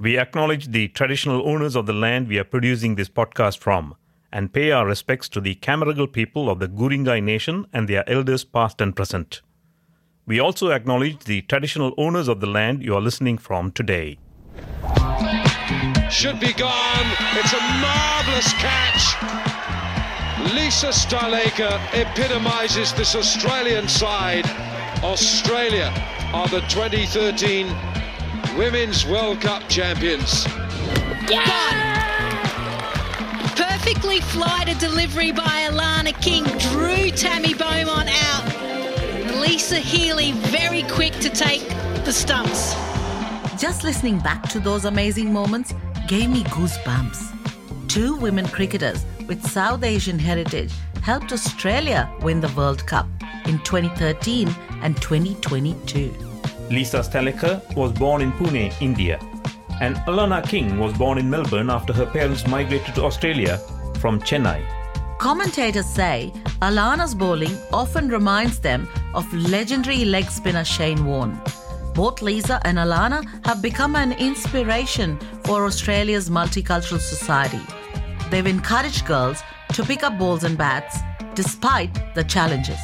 We acknowledge the traditional owners of the land we are producing this podcast from and pay our respects to the Camaragal people of the Guringai Nation and their elders past and present. We also acknowledge the traditional owners of the land you are listening from today. Should be gone. It's a marvellous catch. Lisa Sthalekar epitomises this Australian side. Australia are the 2013 Women's World Cup champions. Yeah! Perfectly flighted delivery by Alana King drew Tammy Beaumont out. Alyssa Healy very quick to take the stumps. Just listening back to those amazing moments gave me goosebumps. Two women cricketers with South Asian heritage helped Australia win the World Cup in 2013 and 2022. Lisa Sthalekar was born in Pune, India, and Alana King was born in Melbourne after her parents migrated to Australia from Chennai. Commentators say Alana's bowling often reminds them of legendary leg spinner Shane Warne. Both Lisa and Alana have become an inspiration for Australia's multicultural society. They've encouraged girls to pick up balls and bats despite the challenges.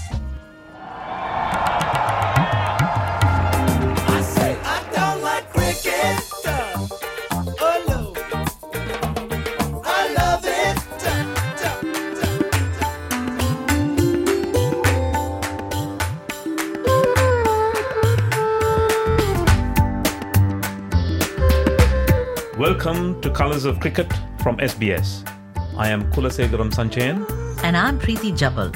Welcome to Colors of Cricket from SBS. I am Kulasegaram Sanchayan. And I'm Preeti Jabal.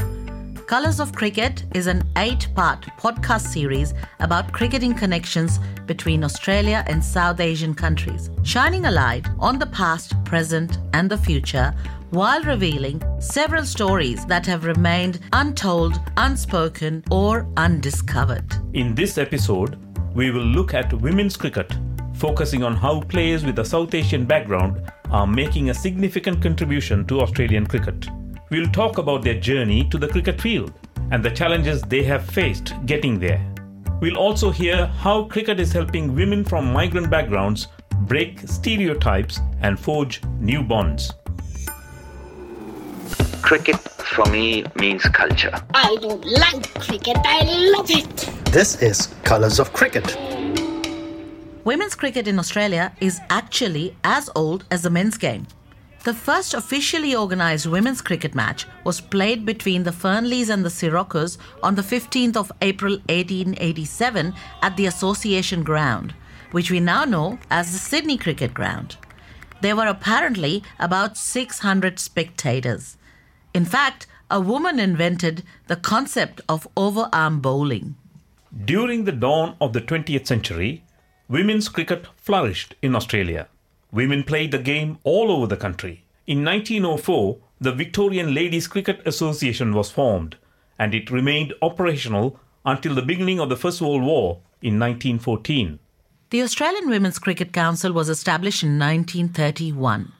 Colors of Cricket is an eight part podcast series about cricketing connections between Australia and South Asian countries, shining a light on the past, present, and the future while revealing several stories that have remained untold, unspoken, or undiscovered. In this episode, we will look at women's cricket, focusing on how players with a South Asian background are making a significant contribution to Australian cricket. We'll talk about their journey to the cricket field and the challenges they have faced getting there. We'll also hear how cricket is helping women from migrant backgrounds break stereotypes and forge new bonds. Cricket for me means culture. I don't like cricket, I love it. This is Colors of Cricket. Women's cricket in Australia is actually as old as the men's game. The first officially organised women's cricket match was played between the Fernleas and the Siroccos on the 15th of April 1887 at the Association Ground, which we now know as the Sydney Cricket Ground. There were apparently about 600 spectators. In fact, a woman invented the concept of overarm bowling. During the dawn of the 20th century, women's cricket flourished in Australia. Women played the game all over the country. In 1904, the Victorian Ladies Cricket Association was formed, and it remained operational until the beginning of the First World War in 1914. The Australian Women's Cricket Council was established in 1931.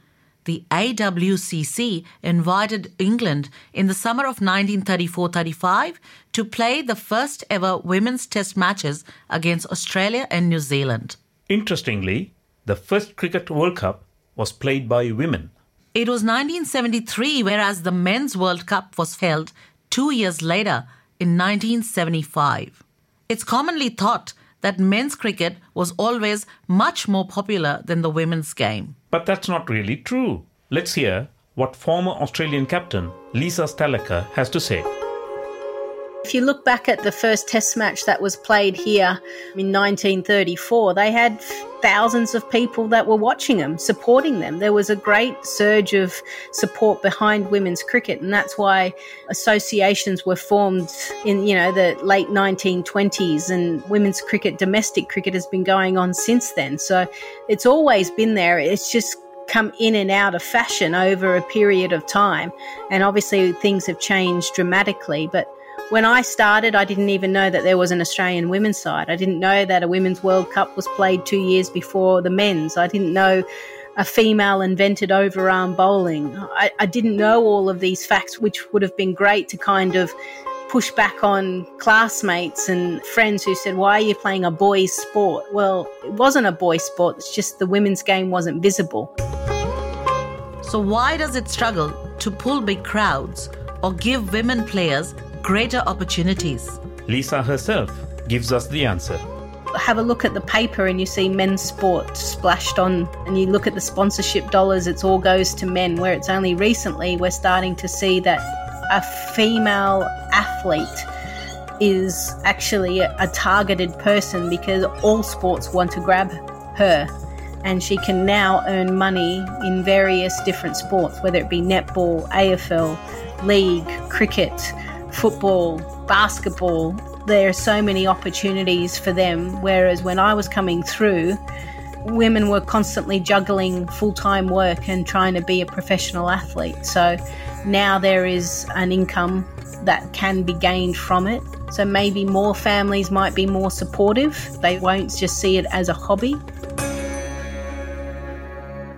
The AWCC invited England in the summer of 1934 35 to play the first ever women's test matches against Australia and New Zealand. Interestingly, the first Cricket World Cup was played by women. It was 1973, whereas the Men's World Cup was held two years later in 1975. It's commonly thought that men's cricket was always much more popular than the women's game. But that's not really true. Let's hear what former Australian captain Lisa Sthalekar has to say. If you look back at the first test match that was played here in 1934, they had thousands of people that were watching them, supporting them. There was a great surge of support behind women's cricket, and that's why associations were formed in you know the late 1920s, and women's cricket, domestic cricket, has been going on since then. So it's always been there. It's just come in and out of fashion over a period of time, and obviously things have changed dramatically, but when I started, I didn't even know that there was an Australian women's side. I didn't know that a Women's World Cup was played two years before the men's. I didn't know a female invented overarm bowling. I, I didn't know all of these facts, which would have been great to kind of push back on classmates and friends who said, Why are you playing a boys' sport? Well, it wasn't a boys' sport, it's just the women's game wasn't visible. So, why does it struggle to pull big crowds or give women players greater opportunities? Lisa herself gives us the answer. Have a look at the paper and you see men's sport splashed on, and you look at the sponsorship dollars, it's all goes to men. Where it's only recently we're starting to see that a female athlete is actually a, a targeted person because all sports want to grab her and she can now earn money in various different sports, whether it be netball, AFL, league, cricket, football, basketball. There are so many opportunities for them. Whereas when I was coming through, women were constantly juggling full time work and trying to be a professional athlete. So now there is an income that can be gained from it. So maybe more families might be more supportive. They won't just see it as a hobby.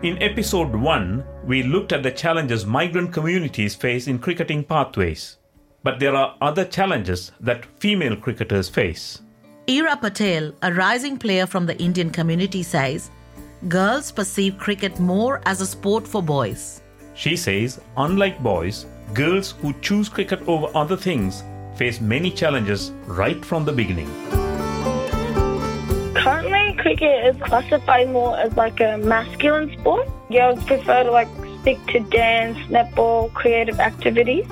In episode 1, we looked at the challenges migrant communities face in cricketing pathways. But there are other challenges that female cricketers face. Ira Patel, a rising player from the Indian community, says girls perceive cricket more as a sport for boys. She says, unlike boys, girls who choose cricket over other things face many challenges right from the beginning. Currently, cricket is classified more as like a masculine sport. Girls prefer to like stick to dance, netball, creative activities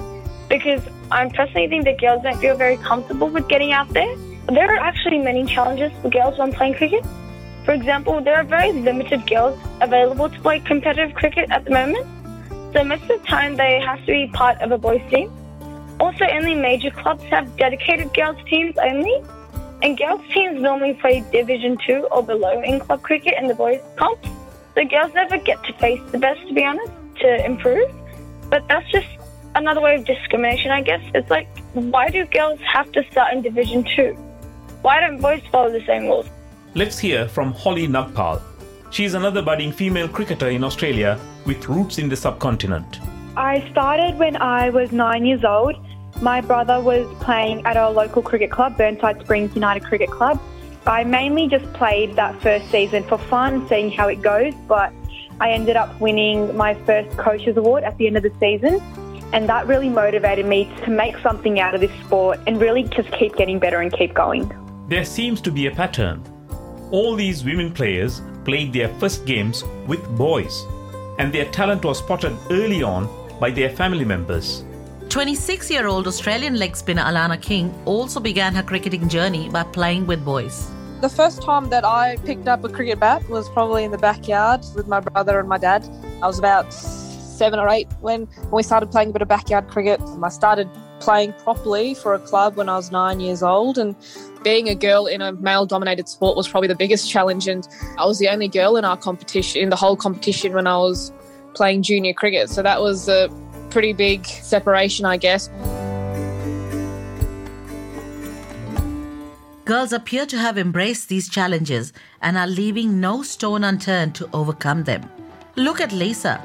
because I personally think that girls don't feel very comfortable with getting out there. There are actually many challenges for girls when playing cricket. For example, there are very limited girls available to play competitive cricket at the moment. So most of the time they have to be part of a boys team. Also, only major clubs have dedicated girls teams only. And girls teams normally play Division 2 or below in club cricket and the boys comps. So girls never get to face the best, to be honest, to improve. But that's just another way of discrimination, I guess. It's like, why do girls have to start in Division 2? Why don't boys follow the same rules? Let's hear from Holly Nagpal. She is another budding female cricketer in Australia with roots in the subcontinent. I started when I was nine years old. My brother was playing at our local cricket club, Burnside Springs United Cricket Club. I mainly just played that first season for fun, seeing how it goes, but I ended up winning my first coaches award at the end of the season. And that really motivated me to make something out of this sport and really just keep getting better and keep going. There seems to be a pattern. All these women players played their first games with boys, and their talent was spotted early on by their family members. 26 year old Australian leg spinner Alana King also began her cricketing journey by playing with boys. The first time that I picked up a cricket bat was probably in the backyard with my brother and my dad. I was about seven or eight when, when we started playing a bit of backyard cricket. I started playing properly for a club when I was nine years old and being a girl in a male dominated sport was probably the biggest challenge and I was the only girl in our competition in the whole competition when I was playing junior cricket so that was a pretty big separation I guess. Girls appear to have embraced these challenges and are leaving no stone unturned to overcome them. Look at Lisa.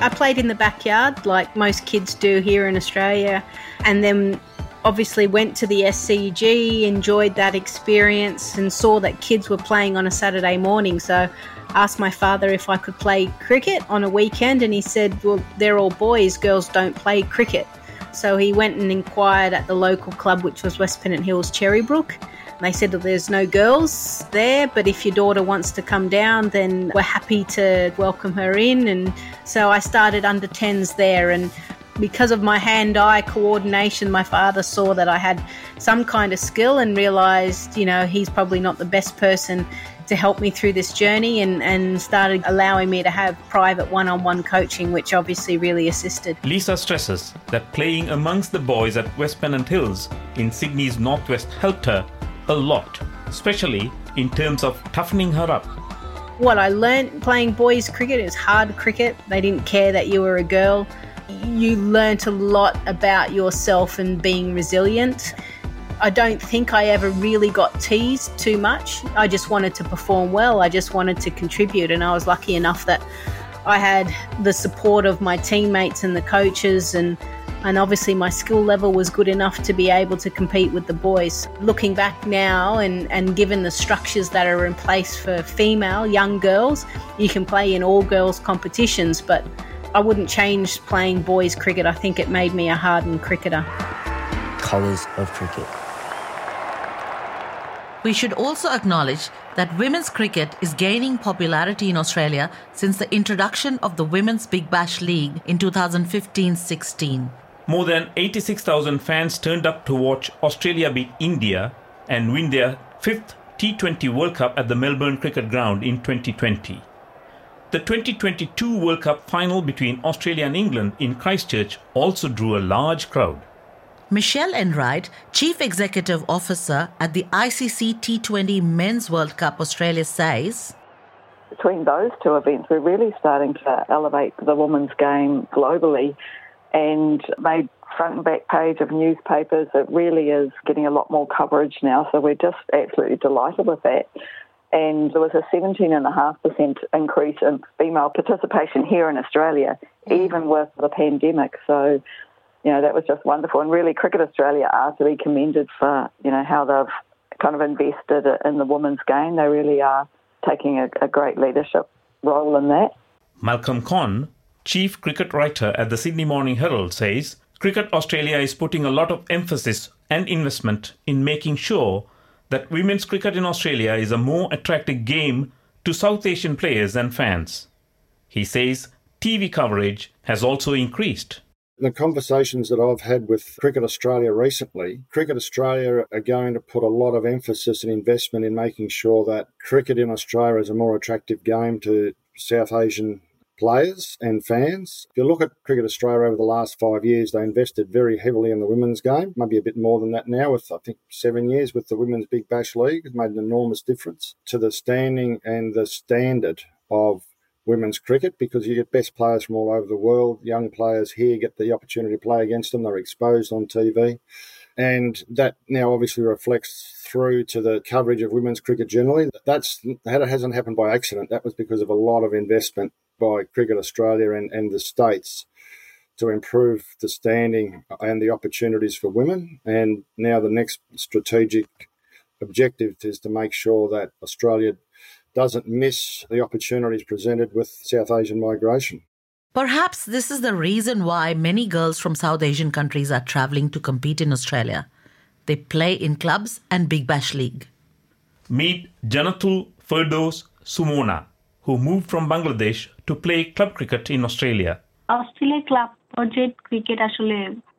I played in the backyard like most kids do here in Australia, and then obviously went to the SCG, enjoyed that experience, and saw that kids were playing on a Saturday morning. So asked my father if I could play cricket on a weekend, and he said, Well, they're all boys, girls don't play cricket. So he went and inquired at the local club, which was West Pennant Hills Cherrybrook. They said that there's no girls there, but if your daughter wants to come down, then we're happy to welcome her in. And so I started under 10s there. And because of my hand eye coordination, my father saw that I had some kind of skill and realized, you know, he's probably not the best person to help me through this journey and, and started allowing me to have private one on one coaching, which obviously really assisted. Lisa stresses that playing amongst the boys at West Pennant Hills in Sydney's northwest helped her a lot, especially in terms of toughening her up. What I learned playing boys cricket is hard cricket. They didn't care that you were a girl. You learnt a lot about yourself and being resilient. I don't think I ever really got teased too much. I just wanted to perform well. I just wanted to contribute, and I was lucky enough that I had the support of my teammates and the coaches and And obviously, my skill level was good enough to be able to compete with the boys. Looking back now, and, and given the structures that are in place for female young girls, you can play in all girls competitions, but I wouldn't change playing boys cricket. I think it made me a hardened cricketer. Colours of cricket. We should also acknowledge that women's cricket is gaining popularity in Australia since the introduction of the Women's Big Bash League in 2015 16. More than 86,000 fans turned up to watch Australia beat India and win their fifth T20 World Cup at the Melbourne Cricket Ground in 2020. The 2022 World Cup final between Australia and England in Christchurch also drew a large crowd. Michelle Enright, Chief Executive Officer at the ICC T20 Men's World Cup Australia, says Between those two events, we're really starting to elevate the women's game globally and made front and back page of newspapers. It really is getting a lot more coverage now, so we're just absolutely delighted with that. And there was a 17.5% increase in female participation here in Australia, mm. even with the pandemic. So, you know, that was just wonderful. And really, Cricket Australia are to be commended for, you know, how they've kind of invested in the women's game. They really are taking a, a great leadership role in that. Malcolm Conn, chief cricket writer at the Sydney Morning Herald, says Cricket Australia is putting a lot of emphasis and investment in making sure that women's cricket in Australia is a more attractive game to South Asian players and fans. He says TV coverage has also increased. The conversations that I've had with Cricket Australia recently, Cricket Australia are going to put a lot of emphasis and investment in making sure that cricket in Australia is a more attractive game to South Asian players and fans. If you look at Cricket Australia over the last five years, they invested very heavily in the women's game, maybe a bit more than that now, with I think seven years with the Women's Big Bash League. It's made an enormous difference to the standing and the standard of women's cricket because you get best players from all over the world. Young players here get the opportunity to play against them, they're exposed on TV. And that now obviously reflects through to the coverage of women's cricket generally. That's that hasn't happened by accident. That was because of a lot of investment by Cricket Australia and, and the states to improve the standing and the opportunities for women. And now the next strategic objective is to make sure that Australia doesn't miss the opportunities presented with South Asian migration. Perhaps this is the reason why many girls from South Asian countries are traveling to compete in Australia. They play in clubs and Big Bash League. Meet Janatul Ferdos Sumona, who moved from Bangladesh to play club cricket in Australia. Australia club পর্যায়ে cricket আসলে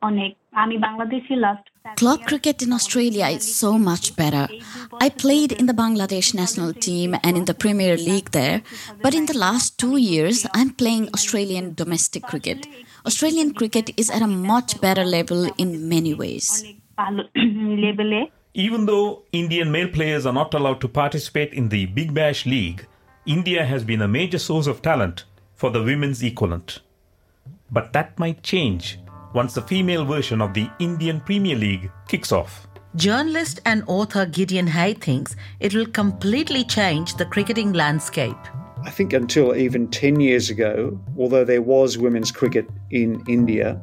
অনেক আমি Bangladeshi last Club cricket in Australia is so much better. I played in the Bangladesh national team and in the Premier League there, but in the last two years, I'm playing Australian domestic cricket. Australian cricket is at a much better level in many ways. Even though Indian male players are not allowed to participate in the Big Bash League, India has been a major source of talent for the women's equivalent. But that might change once the female version of the Indian Premier League kicks off. Journalist and author Gideon Haigh thinks it will completely change the cricketing landscape. I think until even 10 years ago, although there was women's cricket in India,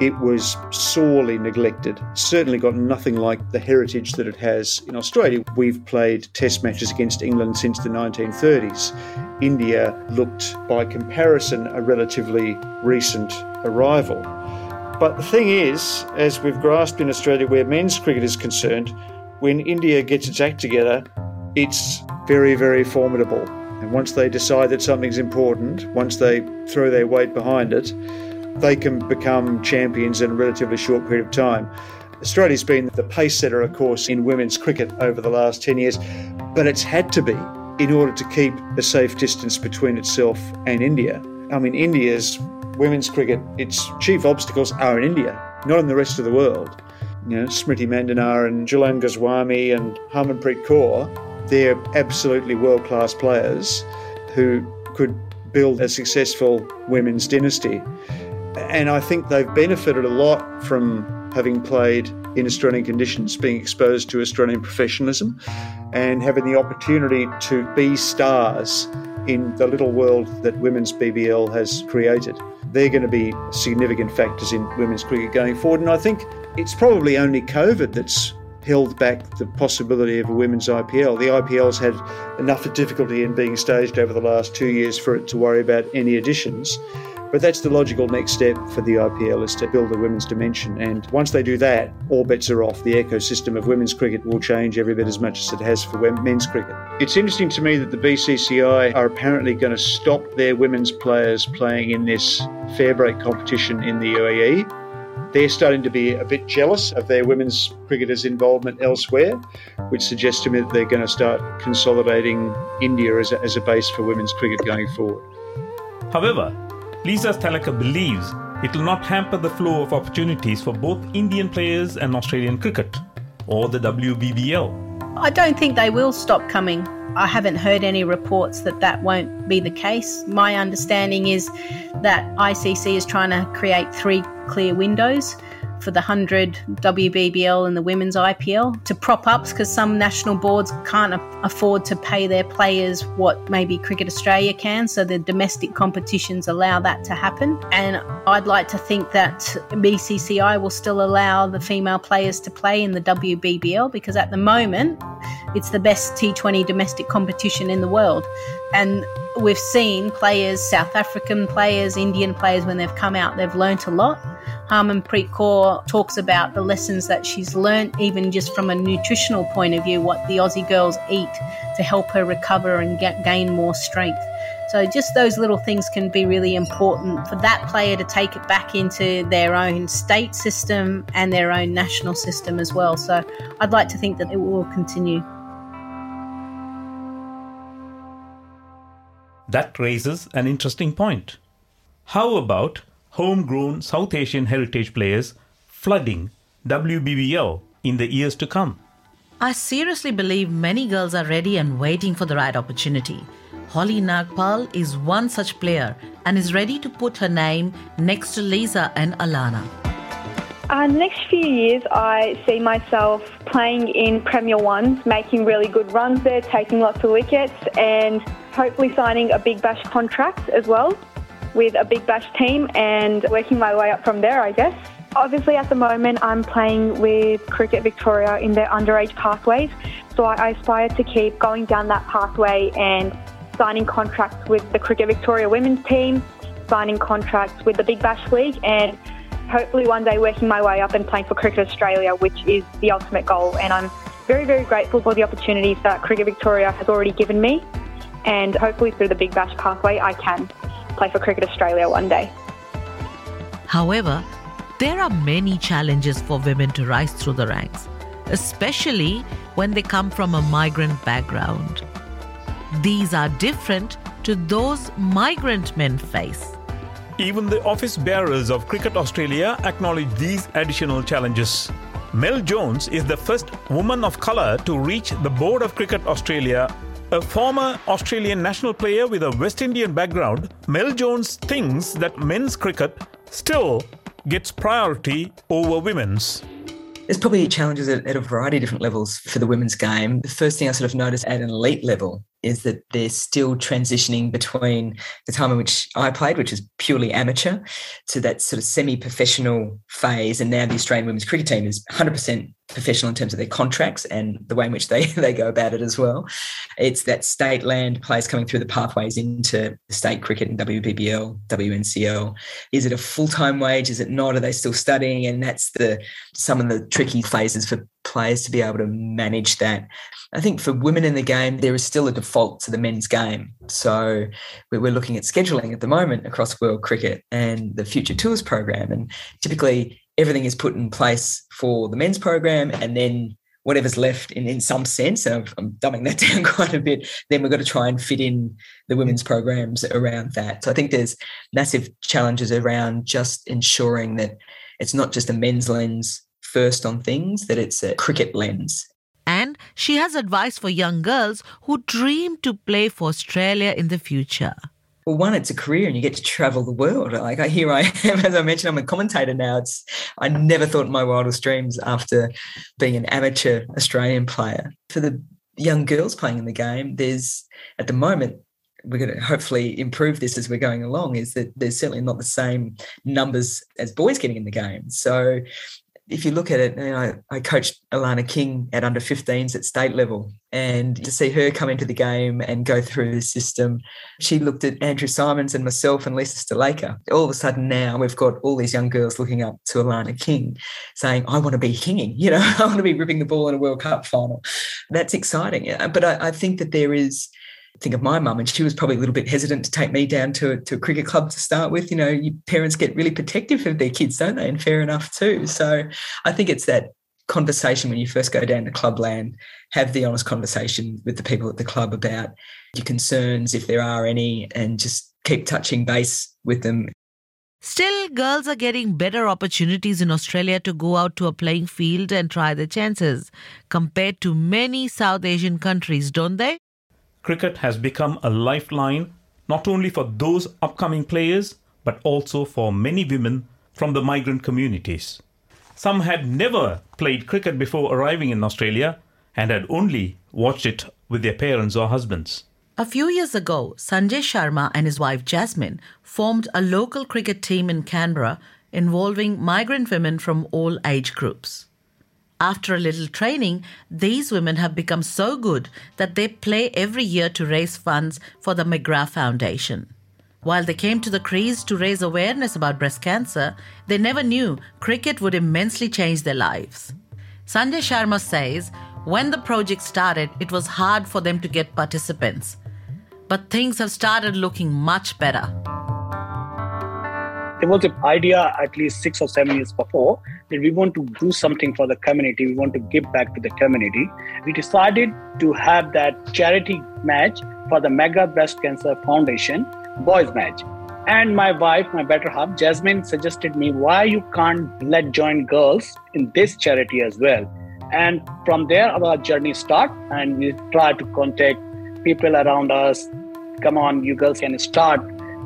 it was sorely neglected. Certainly got nothing like the heritage that it has in Australia. We've played test matches against England since the 1930s. India looked, by comparison, a relatively recent arrival. But the thing is, as we've grasped in Australia where men's cricket is concerned, when India gets its act together, it's very, very formidable. Once they decide that something's important, once they throw their weight behind it, they can become champions in a relatively short period of time. Australia's been the pace setter, of course, in women's cricket over the last 10 years, but it's had to be in order to keep a safe distance between itself and India. I mean, India's women's cricket, its chief obstacles are in India, not in the rest of the world. You know, Smriti Mandhana and Jhulan Goswami and Harmanpreet Kaur, they're absolutely world class players who could build a successful women's dynasty. And I think they've benefited a lot from having played in Australian conditions, being exposed to Australian professionalism, and having the opportunity to be stars in the little world that women's BBL has created. They're going to be significant factors in women's cricket going forward. And I think it's probably only COVID that's held back the possibility of a women's IPL. The IPL's had enough difficulty in being staged over the last two years for it to worry about any additions. But that's the logical next step for the IPL is to build a women's dimension. And once they do that, all bets are off. The ecosystem of women's cricket will change every bit as much as it has for men's cricket. It's interesting to me that the BCCI are apparently going to stop their women's players playing in this fair break competition in the UAE. They're starting to be a bit jealous of their women's cricketers' involvement elsewhere, which suggests to me that they're going to start consolidating India as a, as a base for women's cricket going forward. However, Lisa Sthalekar believes it will not hamper the flow of opportunities for both Indian players and Australian cricket or the WBBL. I don't think they will stop coming. I haven't heard any reports that that won't be the case. My understanding is that ICC is trying to create three clear windows for the 100 WBBL and the women's IPL to prop ups because some national boards can't afford to pay their players what maybe Cricket Australia can. So the domestic competitions allow that to happen. And I'd like to think that BCCI will still allow the female players to play in the WBBL because at the moment it's the best T20 domestic competition in the world. And we've seen players, South African players, Indian players, when they've come out, they've learnt a lot. Harmanpreet Kaur talks about the lessons that she's learnt, even just from a nutritional point of view, what the Aussie girls eat to help her recover and get, gain more strength. So, just those little things can be really important for that player to take it back into their own state system and their own national system as well. So, I'd like to think that it will continue. That raises an interesting point. How about homegrown South Asian heritage players flooding WBBL in the years to come? I seriously believe many girls are ready and waiting for the right opportunity. Holly Nagpal is one such player and is ready to put her name next to Lisa and Alana. Uh, the next few years, I see myself playing in Premier Ones, making really good runs there, taking lots of wickets, and hopefully signing a Big Bash contract as well with a Big Bash team and working my way up from there, I guess. Obviously, at the moment, I'm playing with Cricket Victoria in their underage pathways, so I aspire to keep going down that pathway and signing contracts with the Cricket Victoria women's team, signing contracts with the Big Bash League, and hopefully one day working my way up and playing for Cricket Australia, which is the ultimate goal. And I'm very, very grateful for the opportunities that Cricket Victoria has already given me, and hopefully through the Big Bash pathway, I can play for Cricket Australia one day. However, there are many challenges for women to rise through the ranks, especially when they come from a migrant background. These are different to those migrant men face. Even the office bearers of Cricket Australia acknowledge these additional challenges. Mel Jones is the first woman of colour to reach the board of Cricket Australia. A former Australian national player with a West Indian background, Mel Jones thinks that men's cricket still gets priority over women's. There's probably challenges at, at, a variety of different levels for the women's game. The first thing I sort of noticed at an elite level is that they're still transitioning between the time in which I played, which is purely amateur, to that sort of semi-professional phase. And now the Australian women's cricket team is 100% professional in terms of their contracts and the way in which they, they go about it as well. It's that state land players coming through the pathways into state cricket and WBBL, WNCL. Is it a full-time wage? Is it not? Are they still studying? And that's the some of the tricky phases for players to be able to manage that. I think for women in the game, there is still a default to the men's game. So we're looking at scheduling at the moment across world cricket and the Future Tours program. And typically everything is put in place for the men's program and then whatever's left in, in some sense, and I'm, I'm dumbing that down quite a bit, then we've got to try and fit in the women's programs around that. So I think there's massive challenges around just ensuring that it's not just a men's lens first on things, that it's a cricket lens. And she has advice for young girls who dream to play for Australia in the future well, one, it's a career and you get to travel the world. Like I here I am, as I mentioned, I'm a commentator now. It's I never thought my wildest dreams after being an amateur Australian player. For the young girls playing in the game, there's at the moment we're going to hopefully improve this as we're going along is that there's certainly not the same numbers as boys getting in the game. So if you look at it, you know, I coached Alana King at under 15s at state level, and to see her come into the game and go through the system, she looked at Andrew Symonds and myself and Lisa Sthalekar. All of a sudden now we've got all these young girls looking up to Alana King saying, I want to be kinging, you know, I want to be ripping the ball in a World Cup final. That's exciting. But I, I think that there is think of my mum, and she was probably a little bit hesitant to take me down to, to a cricket club to start with. You know, you, parents get really protective of their kids, don't they? And fair enough too. So I think it's that conversation when you first go down to clubland, have the honest conversation with the people at the club about your concerns, if there are any, and just keep touching base with them. Still, girls are getting better opportunities in Australia to go out to a playing field and try their chances compared to many South Asian countries, don't they? Cricket has become a lifeline not only for those upcoming players but also for many women from the migrant communities. Some had never played cricket before arriving in Australia and had only watched it with their parents or husbands. A few years ago, Sanjay Sharma and his wife Jasmine formed a local cricket team in Canberra involving migrant women from all age groups. After a little training, these women have become so good that they play every year to raise funds for the McGrath Foundation. While they came to the crease to raise awareness about breast cancer, they never knew cricket would immensely change their lives. Sanjay Sharma says when the project started, it was hard for them to get participants. But things have started looking much better. There was an idea at least six or seven years before we want to do something for the community, we want to give back to the community. We decided to have that charity match for the Mega Breast Cancer Foundation boys match. And my wife, my better half, Jasmine, suggested me why you can't let join girls in this charity as well. And from there, our journey start, and we try to contact people around us. Come on, you girls can start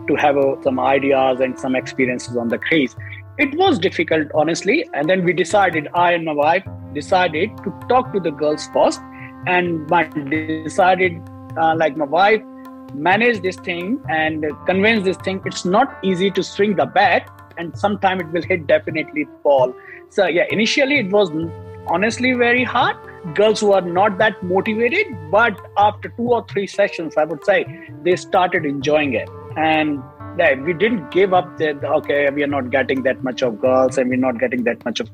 to have uh, some ideas and some experiences on the crease. It was difficult, honestly. And then we decided, I and my wife decided to talk to the girls first. And my decided, uh, like my wife, manage this thing and convince this thing. It's not easy to swing the bat, and sometime it will hit definitely ball. So yeah, initially it was honestly very hard. Girls who are not that motivated, but after two or three sessions, I would say they started enjoying it. And we didn't give up that okay we are not getting that much of girls and we're not getting that much of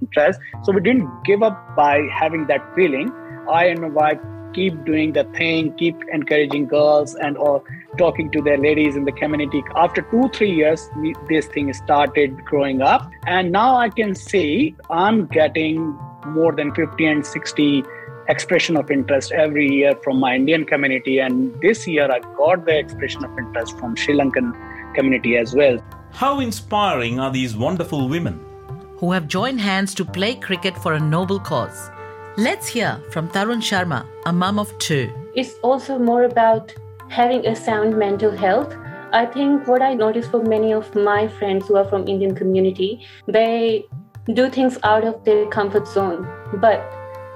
interest. So we didn't give up by having that feeling. I and my wife keep doing the thing keep encouraging girls and or talking to their ladies in the community. After two three years we, this thing started growing up. And now i can see i'm getting more than 50 and 60 expression of interest every year from my Indian community. And this year I got the expression of interest from Sri Lankan community as well. How inspiring are these wonderful women? Who have joined hands to play cricket for a noble cause. Let's hear from Tarun Sharma, a mum of two. It's also more about having a sound mental health. I think what I noticed for many of my friends who are from Indian community, they do things out of their comfort zone. But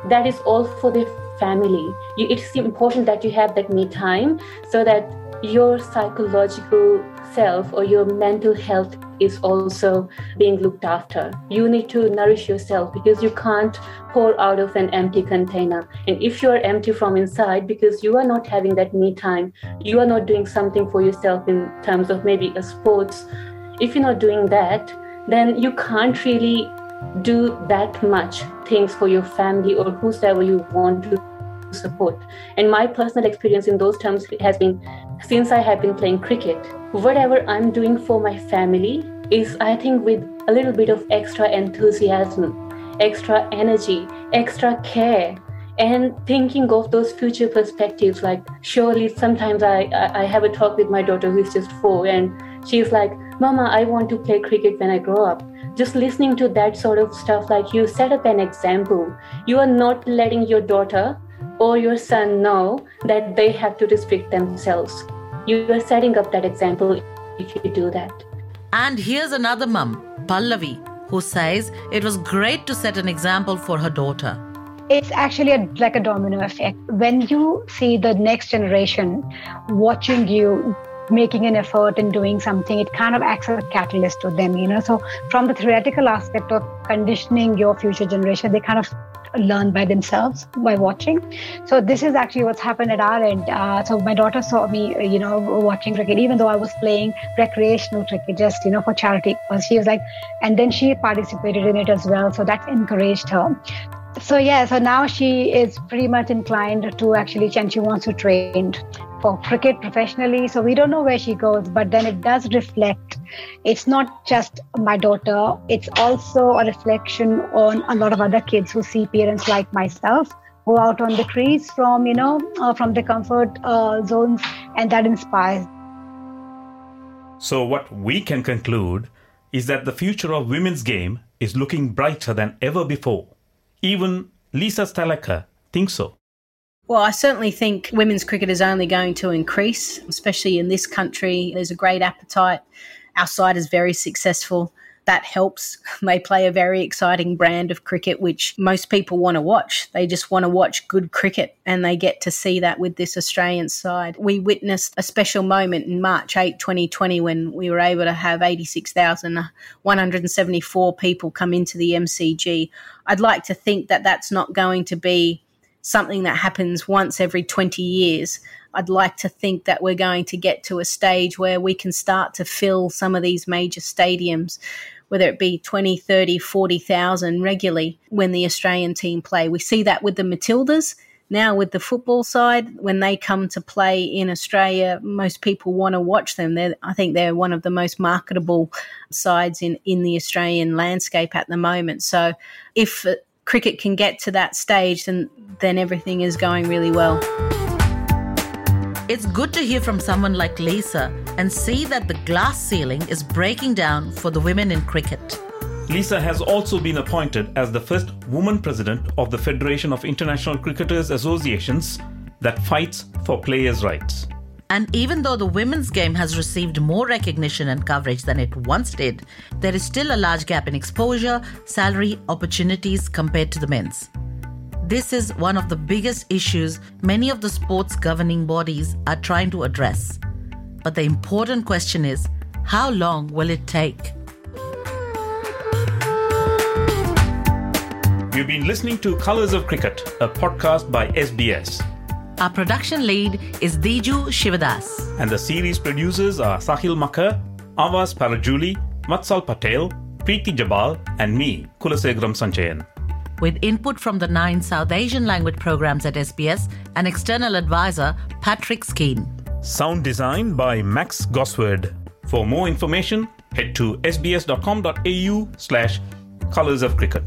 that is all for the family. You, it's important that you have that me time so that your psychological self or your mental health is also being looked after. You need to nourish yourself because you can't pour out of an empty container. And if you're empty from inside because you are not having that me time, you are not doing something for yourself in terms of maybe a sports. If you're not doing that, then you can't really do that much things for your family or whosoever you want to support. And my personal experience in those terms has been since I have been playing cricket, whatever I'm doing for my family is, I think, with a little bit of extra enthusiasm, extra energy, extra care. And thinking of those future perspectives, like surely sometimes I, I have a talk with my daughter who is just four, and she's like, Mama, I want to play cricket when I grow up just listening to that sort of stuff like you set up an example. You are not letting your daughter or your son know that they have to restrict themselves. You are setting up that example if you do that. And here's another mum pallavi who says it was great to set an example for her daughter. It's actually a, like a domino effect. When you see the next generation watching you making an effort and doing something, it kind of acts as a catalyst to them, you know. So from the theoretical aspect of conditioning your future generation, they kind of learn by themselves by watching. So this is actually what's happened at our end. Uh, so my daughter saw me, you know, watching cricket, even though I was playing recreational cricket, just you know, for charity. She was like, and then she participated in it as well. So that encouraged her so yeah so now she is pretty much inclined to actually and she wants to train for cricket professionally so we don't know where she goes but then it does reflect. It's not just my daughter it's also a reflection on a lot of other kids who see parents like myself go out on the trees from you know uh, from the comfort uh, zones and that inspires. So what we can conclude is that the future of women's game is looking brighter than ever before. Even Lisa Sthalekar thinks so. Well, I certainly think women's cricket is only going to increase, especially in this country. There's a great appetite. Our side is very successful that helps. They play a very exciting brand of cricket, which most people want to watch. They just want to watch good cricket, and they get to see that with this Australian side. We witnessed a special moment in March 8, 2020, when we were able to have 86,174 people come into the MCG. I'd like to think that that's not going to be something that happens once every 20 years. I'd like to think that we're going to get to a stage where we can start to fill some of these major stadiums whether it be 20, 30, 40,000 regularly when the Australian team play. We see that with the Matildas. Now, with the football side, when they come to play in Australia, most people want to watch them. They're, I think they're one of the most marketable sides in, in the Australian landscape at the moment. So, if cricket can get to that stage, then, then everything is going really well. It's good to hear from someone like Lisa and see that the glass ceiling is breaking down for the women in cricket. Lisa has also been appointed as the first woman president of the Federation of International Cricketers Associations that fights for players' rights. And even though the women's game has received more recognition and coverage than it once did, there is still a large gap in exposure, salary, opportunities compared to the men's. This is one of the biggest issues many of the sports governing bodies are trying to address. But the important question is how long will it take? You've been listening to Colors of Cricket, a podcast by SBS. Our production lead is Diju Shivadas. And the series producers are Sahil Makar, Avas Parajuli, Matsal Patel, Preeti Jabal, and me, Kulasegaram Sanchayan with input from the nine South Asian language programs at SBS and external advisor Patrick Skeen. Sound design by Max Gosward. For more information, head to sbs.com.au slash colors of cricket.